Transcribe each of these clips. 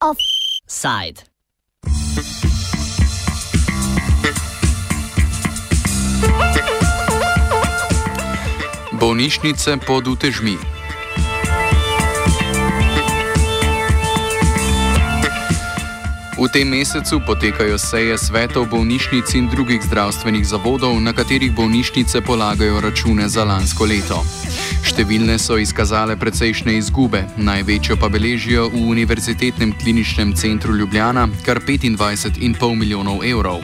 Offside. Bolnišnice pod utežmi. V tem mesecu potekajo seje svetov bolnišnic in drugih zdravstvenih zavodov, na katerih bolnišnice polagajo račune za lansko leto. Številne so izkazale precejšnje izgube, največjo pa beležijo v Univerzitetnem kliničnem centru Ljubljana, kar 25,5 milijonov evrov.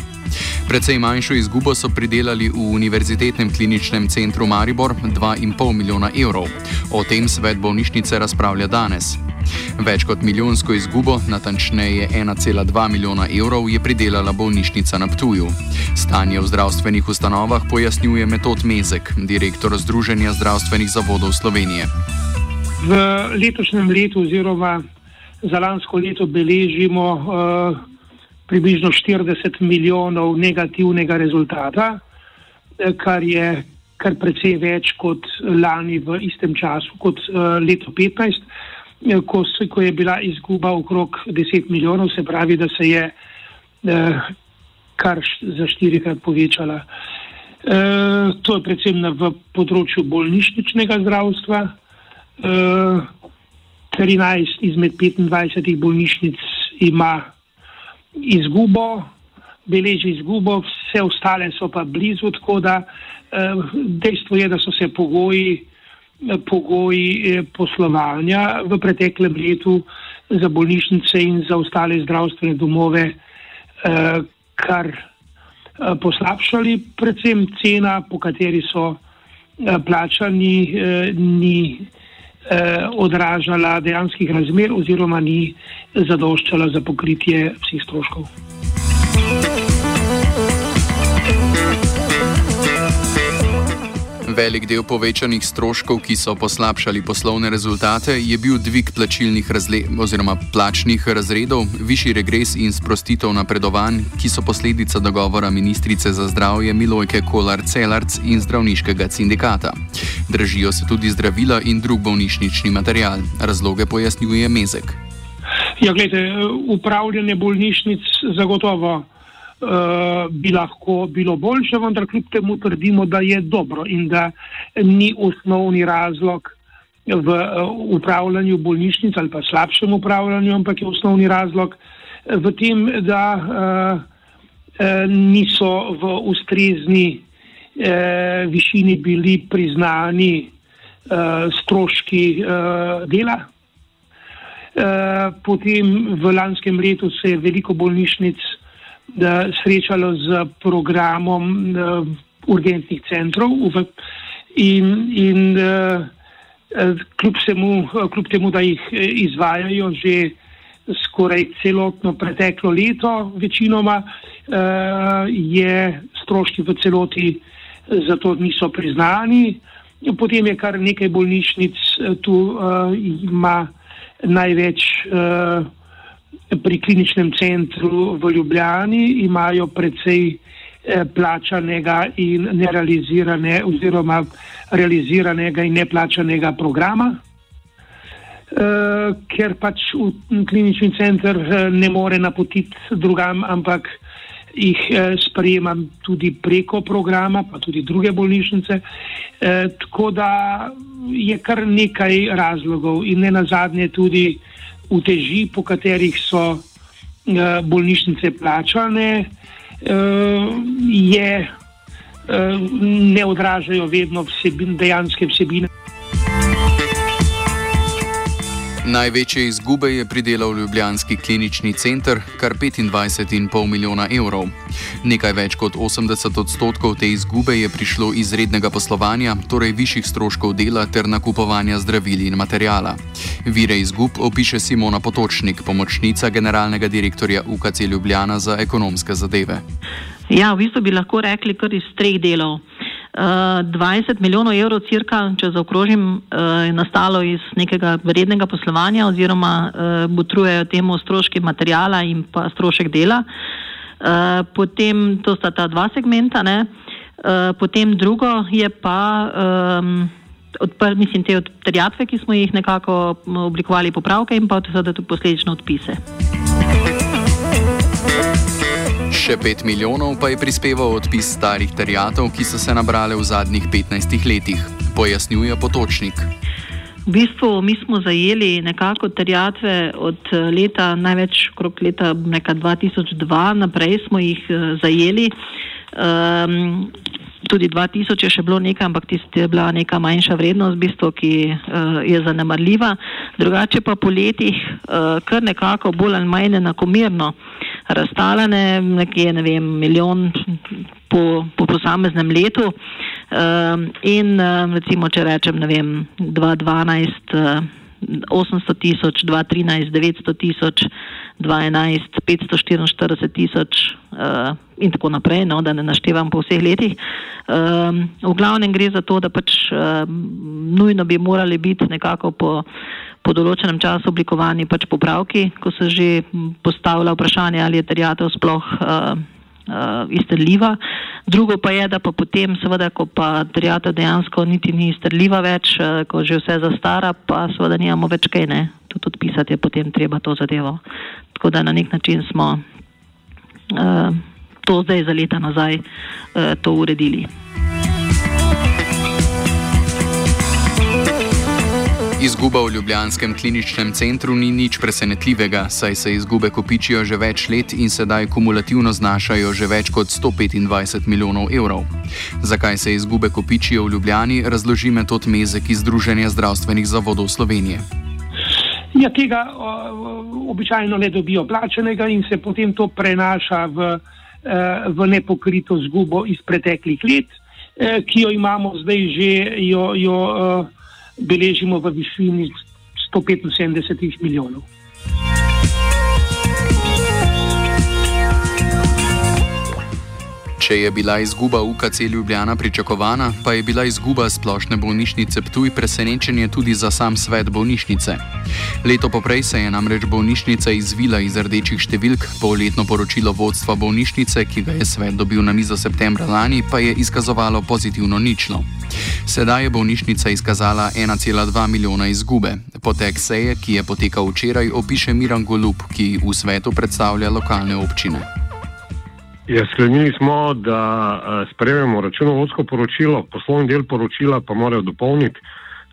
Precej manjšo izgubo so pridelali v Univerzitetnem kliničnem centru Maribor 2,5 milijona evrov. O tem svet bolnišnice razpravlja danes. Več kot milijonsko izgubo, natančneje 1,2 milijona evrov, je pridelala bolnišnica na Ptuju. Stanje v zdravstvenih ustanovah pojasnjuje metod Mezek, direktor Združenja zdravstvenih zavodov Slovenije. V letošnjem letu, oziroma za lansko leto, beležimo uh, približno 40 milijonov negativnega rezultata, eh, kar je kar precej več kot lani v istem času, kot uh, leto 2015. Eh, ko, ko je bila izguba okrog 10 milijonov, se pravi, da se je eh, kar za štirikrat povečala. Eh, to je predvsem na, v področju bolnišničnega zdravstva. Eh, 13 izmed 25 bolnišnic ima izgubo, beleži izgubo, vse ostale so pa blizu, tako da eh, dejstvo je, da so se pogoji pogoji eh, poslovanja v preteklem letu za bolnišnice in za ostale zdravstvene domove eh, kar eh, poslabšali, predvsem cena, po kateri so plačani, ni odražala dejanskih razmer oziroma ni zadoščala za pokritje vseh stroškov. Velik del povečanih stroškov, ki so poslabšali poslovne rezultate, je bil dvig plačilnih oziroma plačnih razredov, višji regres in sprostitev napredovanj, ki so posledica dogovora ministrice za zdravje Milojke Kolar-Celarc in zdravniškega sindikata. Dražijo se tudi zdravila in drug bolnišnični material. Razloge pojasnjuje Mezek. Ja, gledajte, upravljanje bolnišnic zagotovo. Eh, bi lahko bilo boljše, vendar kljub temu trdimo, da je dobro in da ni osnovni razlog v uh, upravljanju bolnišnic ali pa slabšem upravljanju, ampak je osnovni razlog v tem, da uh, uh, niso v ustrezni uh, višini bili priznani uh, stroški uh, dela. Uh, potem v lanskem letu se je veliko bolnišnic uh, srečalo z programom uh, urgentnih centrov in, in uh, kljub, semu, kljub temu, da jih izvajajo že skoraj celotno preteklo leto, večinoma je stroški v celoti zato niso priznani. Potem je kar nekaj bolnišnic, tu uh, ima največ uh, pri kliničnem centru v Ljubljani imajo precej eh, plačanega in nerealizirane oziroma realiziranega in neplačanega programa, eh, ker pač klinični center eh, ne more napotiti drugam, ampak jih sprejema tudi preko programa, pa tudi druge bolnišnice. Tako da je kar nekaj razlogov in ne nazadnje tudi uteži, po katerih so uh, bolnišnice plačane, uh, je, uh, ne odražajo vedno vsebin, dejanske vsebine. Največje izgube je pridelal Ljubljanski klinični center, kar 25,5 milijona evrov. Nekaj več kot 80 odstotkov te izgube je prišlo iz rednega poslovanja, torej višjih stroškov dela ter nakupovanja zdravil in materijala. Vire izgub opiše Simona Potočnik, pomočnica generalnega direktorja UKC Ljubljana za ekonomske zadeve. Ja, v bistvu bi lahko rekli kar iz treh delov. 20 milijonov evrov, cirka, če zaokrožim, eh, je nastalo iz nekega vrednega poslovanja oziroma eh, botrujejo temu stroški materijala in pa strošek dela. Eh, potem to sta ta dva segmenta. Ne? Potem drugo je pa. Um, odpr, mislim, te terjatve, ki smo jih nekako oblikovali, popravke in pa seveda tudi posledično odpise. Še 5 milijonov pa je prispeval odpis starih terjatov, ki so se nabrale v zadnjih 15 letih, pojasnjuje potočnik. V bistvu mi smo zajeli nekako terjatve od eh, leta, največ okrog leta 2002 naprej smo jih eh, zajeli. Um, tudi 2000 je še bilo nekaj, ampak tisti je bila neka manjša vrednost, v bistvu, ki uh, je zanemarljiva. Drugače pa po letih uh, kar nekako bolj ali manj enakomirno razstalane, nekje ne vem, milijon po, po posameznem letu. Uh, in uh, recimo, če rečem, ne vem, 2012. Uh, 800 tisoč, 2013 900 tisoč, 2011 544 tisoč uh, in tako naprej, no, da ne naštevam po vseh letih. Um, v glavnem gre za to, da pač uh, nujno bi morali biti nekako po, po določenem času oblikovani pač popravki, ko se že postavlja vprašanje, ali je terjatev sploh. Uh, uh, izterljiva. Drugo pa je, da pa potem, seveda, ko pa terjata dejansko niti ni izterljiva več, uh, ko že vse zastara, pa seveda nijamo več kaj ne. Tudi odpisati je potem treba to zadevo. Tako da na nek način smo uh, to zdaj za leta nazaj uh, to uredili. Izguba v Ljubljanskem kliničnem centru ni nič presenetljivega, saj se izgube kopičijo že več let in sedaj kumulativno znašajo že več kot 125 milijonov evrov. Zakaj se izgube kopičijo v Ljubljani, razloži metod Mezek iz Združenja zdravstvenih zavodov Slovenije. Ja, tega o, običajno ne dobijo plačenega in se potem to prenaša v, eh, v nepokrito zgubo iz preteklih let, eh, ki jo imamo zdaj že. Jo, jo, eh, beležimo v višini 175 milijonov. Če je bila izguba UKC Ljubljana pričakovana, pa je bila izguba splošne bolnišnice Ptuj presenečenje tudi za sam svet bolnišnice. Leto poprej se je namreč bolnišnica izvila iz rdečih številk, polletno poročilo vodstva bolnišnice, ki ga je svet dobil na mizo septembra lani, pa je izkazovalo pozitivno ničlo. Sedaj je bolnišnica izkazala 1,2 milijona izgube. Potek seje, ki je potekal včeraj, opiše Miran Golub, ki v svetu predstavlja lokalne občine. Ja, sklenili smo, da uh, sprejmemo računovodsko poročilo, poslovni del poročila pa morajo dopolniti,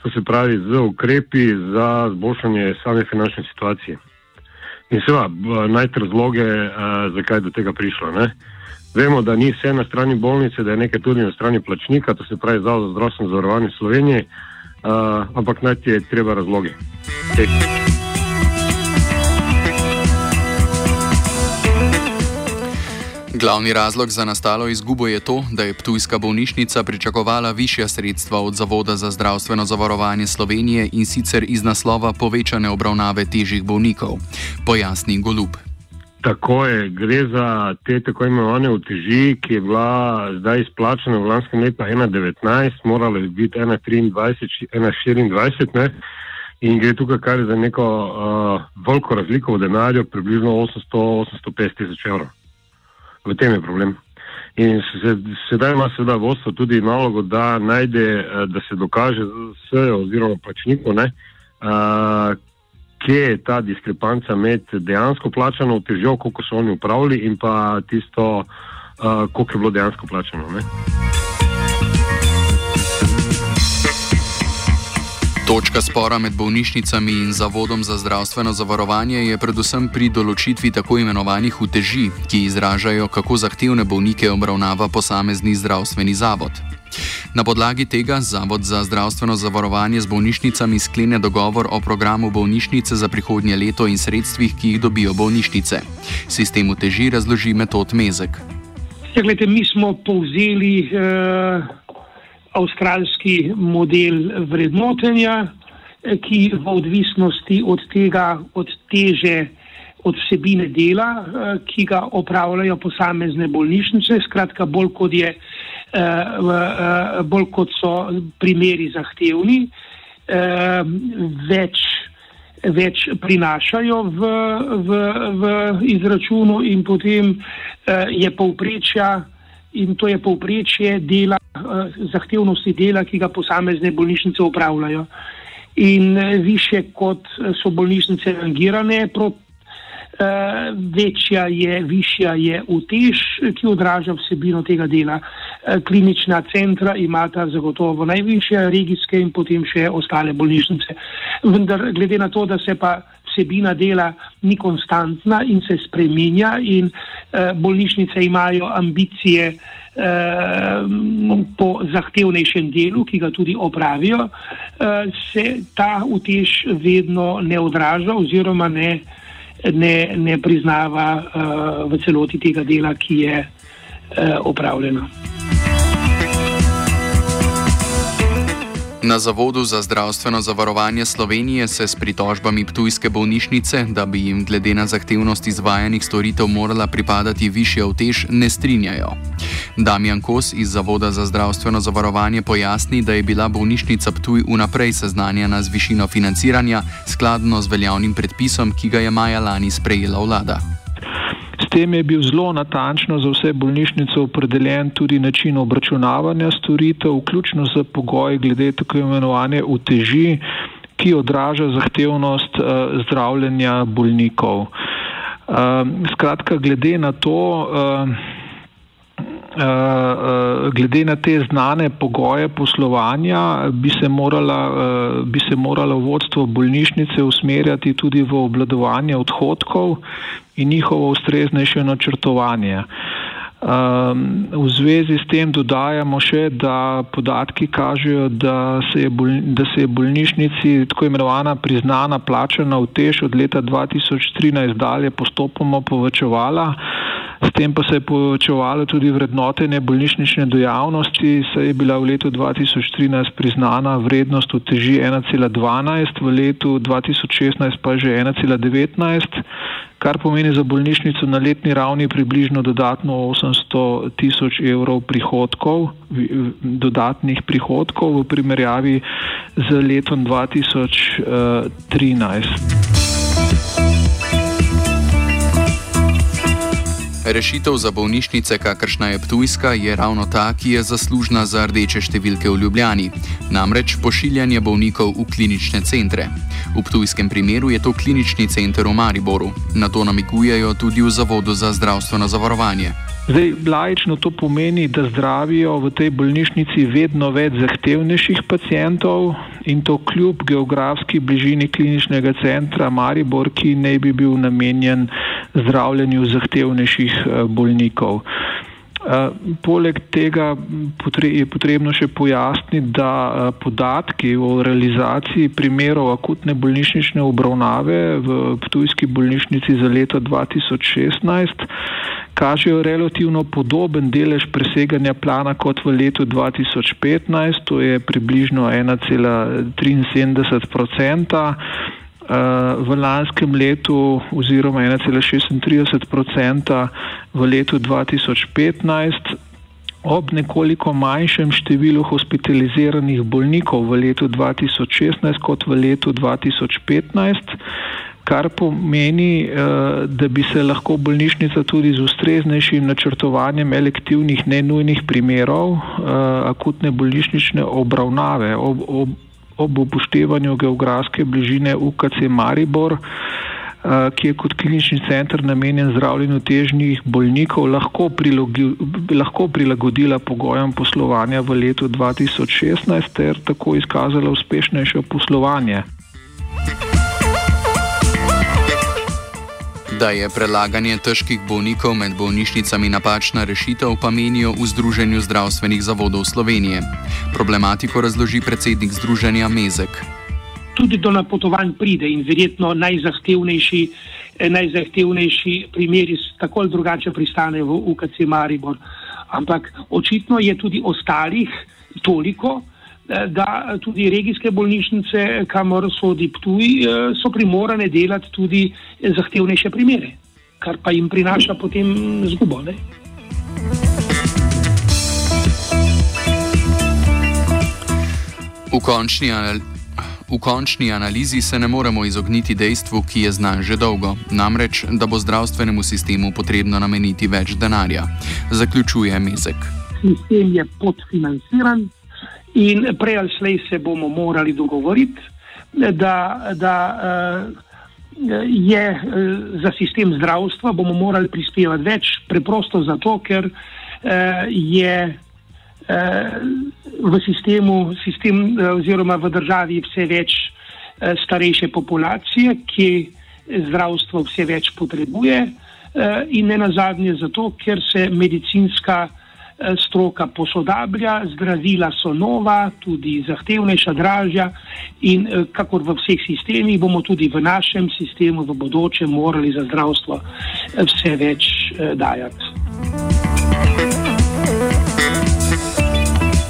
to se pravi z ukrepi za zboljšanje same finančne situacije. In seveda najti razloge, uh, zakaj je do tega prišlo. Ne? Vemo, da ni vse na strani bolnice, da je nekaj tudi na strani plačnika, to se pravi Zavod za zdravstveno zavarovanje Slovenije, uh, ampak najti je treba razloge. Te. Glavni razlog za nastalo izgubo je to, da je Ptujska bolnišnica pričakovala višja sredstva od Zavoda za zdravstveno zavarovanje Slovenije in sicer iz naslova povečane obravnave težjih bolnikov. Pojasni Golub. Tako je, gre za te tako imenovane uteži, ki je bila zdaj izplačena v lanskem letu 1,19, morala bi biti 1,23, 1,24. In gre tukaj kar za neko uh, veliko razliko v denarju, približno 800-850 tisoč evrov v tem je problem. In sedaj ima seveda vodstvo tudi nalogo, da najde, eh, da se dokaže s oziroma plačnikom, uh, kje je ta diskrepanca med dejansko plačano težjo, koliko so oni upravili, in pa tisto, uh, koliko je bilo dejansko plačano. Ne? Točka spora med bolnišnicami in Zavodom za zdravstveno zavarovanje je predvsem pri določitvi tako imenovanih uteži, ki izražajo, kako zahtevne bolnike obravnava posamezni zdravstveni zavod. Na podlagi tega Zavod za zdravstveno zavarovanje z bolnišnicami sklene dogovor o programu bolnišnice za prihodnje leto in sredstvih, ki jih dobijo bolnišnice. Sistem uteži razloži metod Mezek. Ja, gledajte, mi smo povzeli. Uh avstralski model vrednotenja, eh, ki v odvisnosti od tega, od teže, od vsebine dela, eh, ki ga opravljajo posamezne bolnišnice, skratka, bolj kot, je, eh, bolj kot so primeri zahtevni, več, več prinašajo v, v, v izračunu in potem je povprečja in to je povprečje dela, zahtevnosti dela, ki ga posamezne bolnišnice upravljajo. In više kot so bolnišnice rangirane, Eh, večja je, višja je utež, ki odraža vsebino tega dela. Eh, klinična centra imata zagotovo najvišje regijske in potem še ostale bolnišnice. Vendar glede na to, da se pa vsebina dela ni konstantna in se spreminja in eh, bolnišnice imajo ambicije po zahtevnejšem delu, ki ga tudi opravijo, se ta utež vedno ne odraža oziroma ne ne, ne priznava uh, v celoti tega dela, ki je uh, opravljeno. Na Zavodu za zdravstveno zavarovanje Slovenije se s pritožbami Ptujske bolnišnice, da bi jim glede na zahtevnost izvajanih storitev morala pripadati višja vtež, ne strinjajo. Damjan Kos iz Zavoda za zdravstveno zavarovanje pojasni, da je bila bolnišnica Ptuj vnaprej seznanjena z višino financiranja skladno z veljavnim predpisom, ki ga je maja lani sprejela vlada tem je bil zelo natančno za vse bolnišnice opredeljen tudi način obračunavanja storitev, vključno z pogoji glede tako imenovane uteži, ki odraža zahtevnost uh, zdravljenja bolnikov. Uh, skratka, glede na to, uh, glede na te znane pogoje poslovanja, bi se, morala, uh, bi se moralo vodstvo bolnišnice usmerjati tudi v obladovanje odhodkov in njihovo ustreznejše načrtovanje. Um, v zvezi s tem dodajamo še, da podatki kažejo, da se je, bol, da se je bolnišnici tako imenovana priznana plačana v tež od leta 2013 dalje postopoma povečevala. S tem pa se je povečevalo tudi vrednotenje bolnišnične dejavnosti, saj je bila v letu 2013 priznana vrednost v teži 1,12, v letu 2016 pa že 1,19, kar pomeni za bolnišnico na letni ravni približno dodatno 800 tisoč evrov prihodkov, dodatnih prihodkov v primerjavi z letom 2013. Rešitev za bolnišnice, kakršna je Ptujska, je ravno ta, ki je zaslužna za rdeče številke v Ljubljani, namreč pošiljanje bolnikov v klinične centre. V Ptujskem primeru je to klinični center v Mariboru, na to namigujejo tudi v Zavodu za zdravstveno zavarovanje. Zdaj, lajično to pomeni, da zdravijo v tej bolnišnici vedno več zahtevnejših pacijentov in to kljub geografski bližini kliničnega centra Maribor, ki ne bi bil namenjen zdravljenju zahtevnejših eh, bolnikov. Eh, poleg tega je potrebno še pojasniti, da eh, podatki o realizaciji primerov akutne bolnišnične obravnave v Ptujski bolnišnici za leto 2016 kažejo relativno podoben delež preseganja plana kot v letu 2015, to je približno 1,73 odstotka. V lanskem letu oziroma 1,36 odstotka v letu 2015, ob nekoliko manjšem številu hospitaliziranih bolnikov v letu 2016 kot v letu 2015 kar pomeni, eh, da bi se lahko bolnišnica tudi z ustreznejšim načrtovanjem elektivnih nenujnih primerov eh, akutne bolnišnične obravnave ob, ob, ob upoštevanju geografske bližine UKC Maribor, eh, ki je kot klinični center namenjen zdravljenju težnih bolnikov, lahko, prilogi, lahko prilagodila pogojem poslovanja v letu 2016 ter tako izkazala uspešnejše poslovanje. Da je prelaganje težkih bolnikov med bolnišnicami napačna rešitev, pa menijo v Združenju zdravstvenih zavodov Slovenije. Problematiko razloži predsednik Združenja Mezek. Tudi do napotovanj pride in verjetno najzahtevnejši, eh, najzahtevnejši primeri tako ali drugače pristanejo v UKC Maribor. Ampak očitno je tudi ostalih toliko, da tudi regijske bolnišnice, kamor sodi Ptuj, eh, so primorane delati tudi zahtevnejše primere, kar pa jim prinaša potem zgubo. Ne? V končni, V končni analizi se ne moremo izogniti dejstvu, ki je znan že dolgo, namreč, da bo zdravstvenemu sistemu potrebno nameniti več denarja. Zaključuje Mezek. Sistem je podfinanciran in prej ali slej se bomo morali dogovoriti, da, da uh, je uh, za sistem zdravstva bomo morali prispevati več, preprosto zato, ker uh, je v sistemu, sistem, eh, oziroma v državi vse več eh, starejše populacije, ki zdravstvo vse več potrebuje eh, in ne nazadnje zato, ker se medicinska stroka posodablja, zdravila so nova, tudi zahtevnejša, dražja in kakor v vseh sistemih bomo tudi v našem sistemu v bodoče morali za zdravstvo vse več dajati.